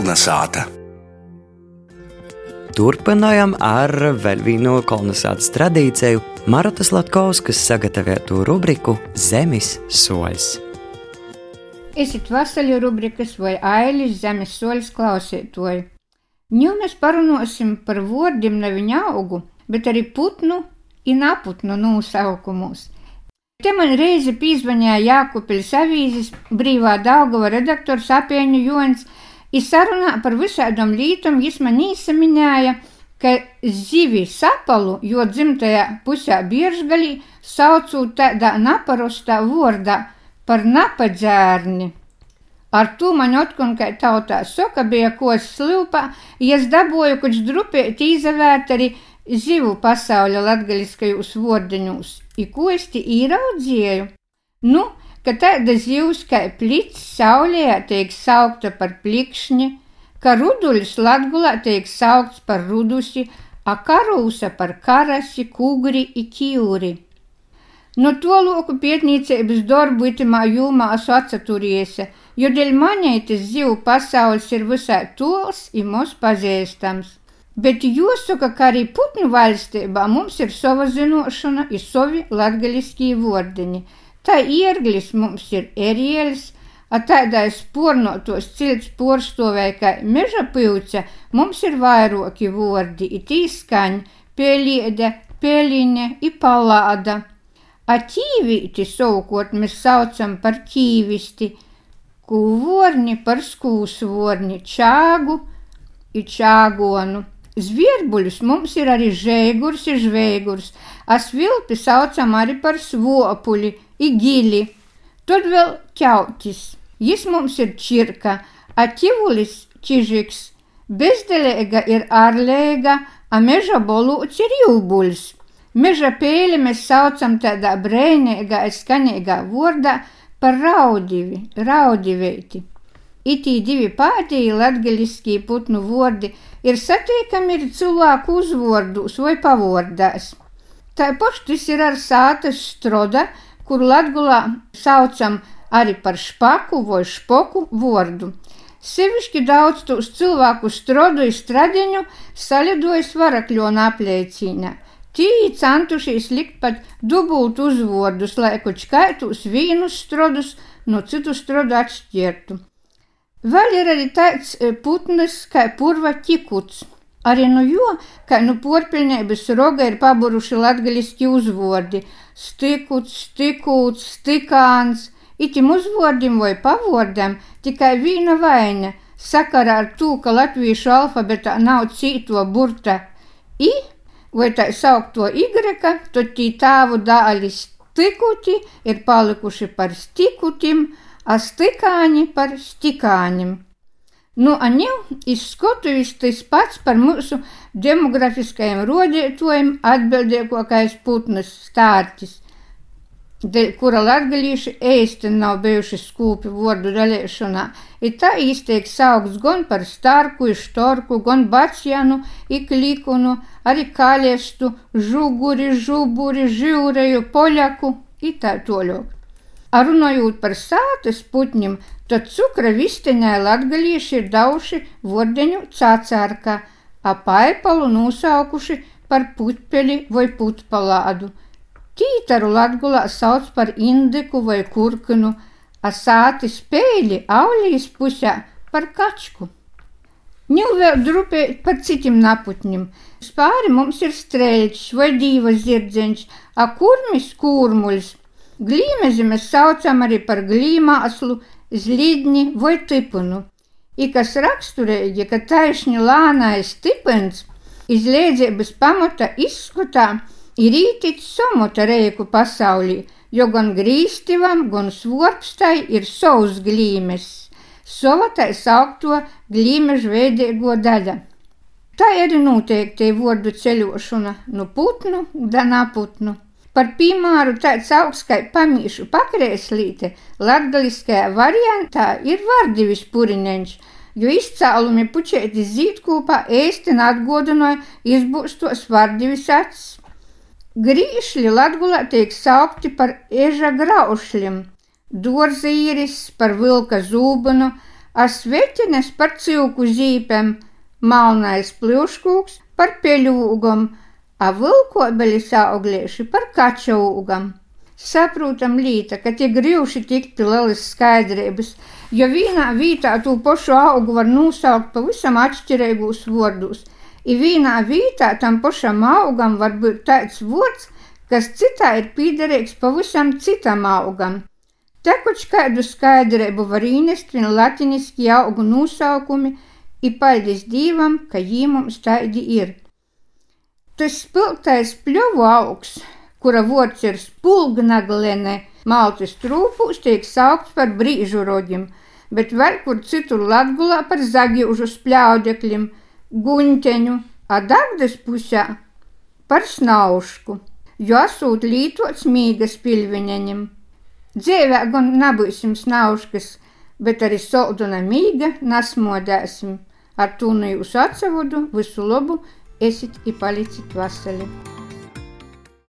Kolnesāta. Turpinājām ar vēl vienu kolonizācijas tradīciju, Marotas Latkovskas sagatavotu rubriku Zemes soļs. Esiet vasaļu rubrikas vai ailis zemes soļs klausītoji. Nu mēs parunāsim par vārdiem ne viņa augu, bet arī putnu un aputnu nosaukumus. Te man reizi pīzvanīja Jākupils avīzes brīvā Daugava redaktors apieņu Jons, i sarunā par visādām lītām jis man īsaminēja, ka zivi sapalu, jo dzimtajā pusē biežgalī saucot tādā naparostā vordā par napadzērni. Ar to man otkun, kā tautā soka bija kos slūpā, ja es dabūju, kuģis drupēt īzavērt arī zivu pasauļa latgaliskajos vordiņos, i ko es ti īraudzēju? Nu, ka tāda zivs kā plits saulē tiek saukta par plikšņi, ka ruduļs latgulā tiek saukts par rudusi, a karūsa par karasi, kugri i kīuri. No to loku pietnīcības darbu itimā jūmā esmu atcaturiese, jo dēļ manītes zivu pasaules ir visai tols i mūs pazīstams. Bet jāsaka, ka arī putnu valstībā mums ir sava zināšana, ir savi latgaļiskie vordiņi. Tā ierglis mums ir erielis, a tādā spornotos cilts porstovēja, kā meža pīvce, mums ir vairoki vordi, it īskaņi, pēliede, pēliņe, ipalāda. A ķīvīti savukārt mēs saucam par ķīvisti, kūvorni par skūsvorni, čāgu, i čāgonu. Zvierbuļus mums ir arī žēgurs, ir žvēgurs, a svilpi saucam arī par svopuļi, igili. Tad vēl ķautis, jis mums ir čirka, a ķivulis čižiks, bezdelēga ir ārlēga, a meža bolūts ir jūbuļs. Meža pēli mēs saucam tādā brēnīgā, skanīgā vārdā par raudivi, raudiveiti. Itī divi pēdējie latgaļiskie putnu vārdi ir satiekami ir cilvēku uzvārdos vai pavordās. Tāpat tas ir ar sātas stroda, kur latgulā saucam arī par špaku vai špoku vārdu. Sevišķi daudz tos cilvēku strodu izstradiņu salidojas varakļona apliecīnā. Tī centušies likt pat dubult uzvārdus, lai kaut kaitus vīnus strodus no citu strodu atšķirtu. Vēl ir arī tāds putns kā purva ķikuts. Arī no jo, kā nu porpilnības roga ir paburuši latgaliski uzvordi - stikuts, stikūts, stikāns, itim uzvordim vai pavordam tikai vīna vaina. Sakarā ar to, ka latviešu alfabetā nav cīto burta i vai tā saukto y, tad tī tāvu dāļi stikuti ir palikuši par stikutim, a stikāņi par stikāņiem. Nu, a ņem izskatījis tas pats par mūsu demografiskajiem rodētojiem atbildīgākais putnas stārķis, dēļ kura latgalīši ēsti nav bijuši skūpi vārdu dalēšanā, ir tā īstiek saukts gan par starku, ištorku, gan bacianu, iklikunu, arī kaliestu, žuguri, žuburi, živreju, poļaku, ir tā toļok. Runājot par sātas putņiem, tad cukra visteņai latgalieši ir dauši vordeņu cācārkā, apaipalu nosaukuši par putpeli vai putpalādu. Tītaru latgulā sauc par indiku vai kurkinu, a sāti spēļi aulīs pusē par kačku. Ņem vēl drupēt par citiem naputņiem. Spāri mums ir streļķis vai dīvas zirdzeņš, a kurmis kūrmuļs, Glīmezi mēs saucam arī par glīmāslu, zlidni vai tipunu. I kas raksturīgi, ka taisni lānais tipens izliedzības pamata izskatā ir ītiķis somota reiku pasaulī, jo gan grīstivam, gan svorpstai ir savs glīmes, sovatai saukto glīmežu veidīgo daļa. Tā ir noteikti vārdu ceļošana no putnu, danā putnu. Par piemēru tāds augsts kā pamīšu pakrēslīte latgaliskajā variantā ir vardivis purineņš, jo izcēlumi pučēti zīdkūpā ēsti atgodinoja izbūstos vardivis acis. Grīšļi latgulā tiek saukti par eža graušļiem, dorzīris par vilka zūbanu, ar sveķines par cilku zīpēm, malnais pļuškūks par peļūgam, a vilkobelis auglieši par kačaūgam. Saprotam līta, ka tie grīvši tikti lielas skaidrības, jo vienā vietā to pašu augu var nosaukt pavisam atšķirīgus vārdus, i vienā vietā tam pašam augam var būt tāds vārds, kas citā ir piederīgs pavisam citam augam. Te koč kādu skaidrību var īnest vien latiniski augu nosaukumi, i paldies Dievam, ka jī mums tādi ir. Tas spilgtais pļovu augs, kura vārds ir spulgnaglene, maltas trūpūs tiek saukts par brīžu roģim, bet vēl kur citur latgulā par zagiužu spļaudekļiem, guņteņu, a dagdas pusē par snaušku, jo esot lītots mīgas pilviņaņam. Dzīvē gan nebūsim snauškas, bet arī solduna mīga nasmodēsim. Ar to nu jūs atsevodu, visu labu, Essit и Палитит Васили.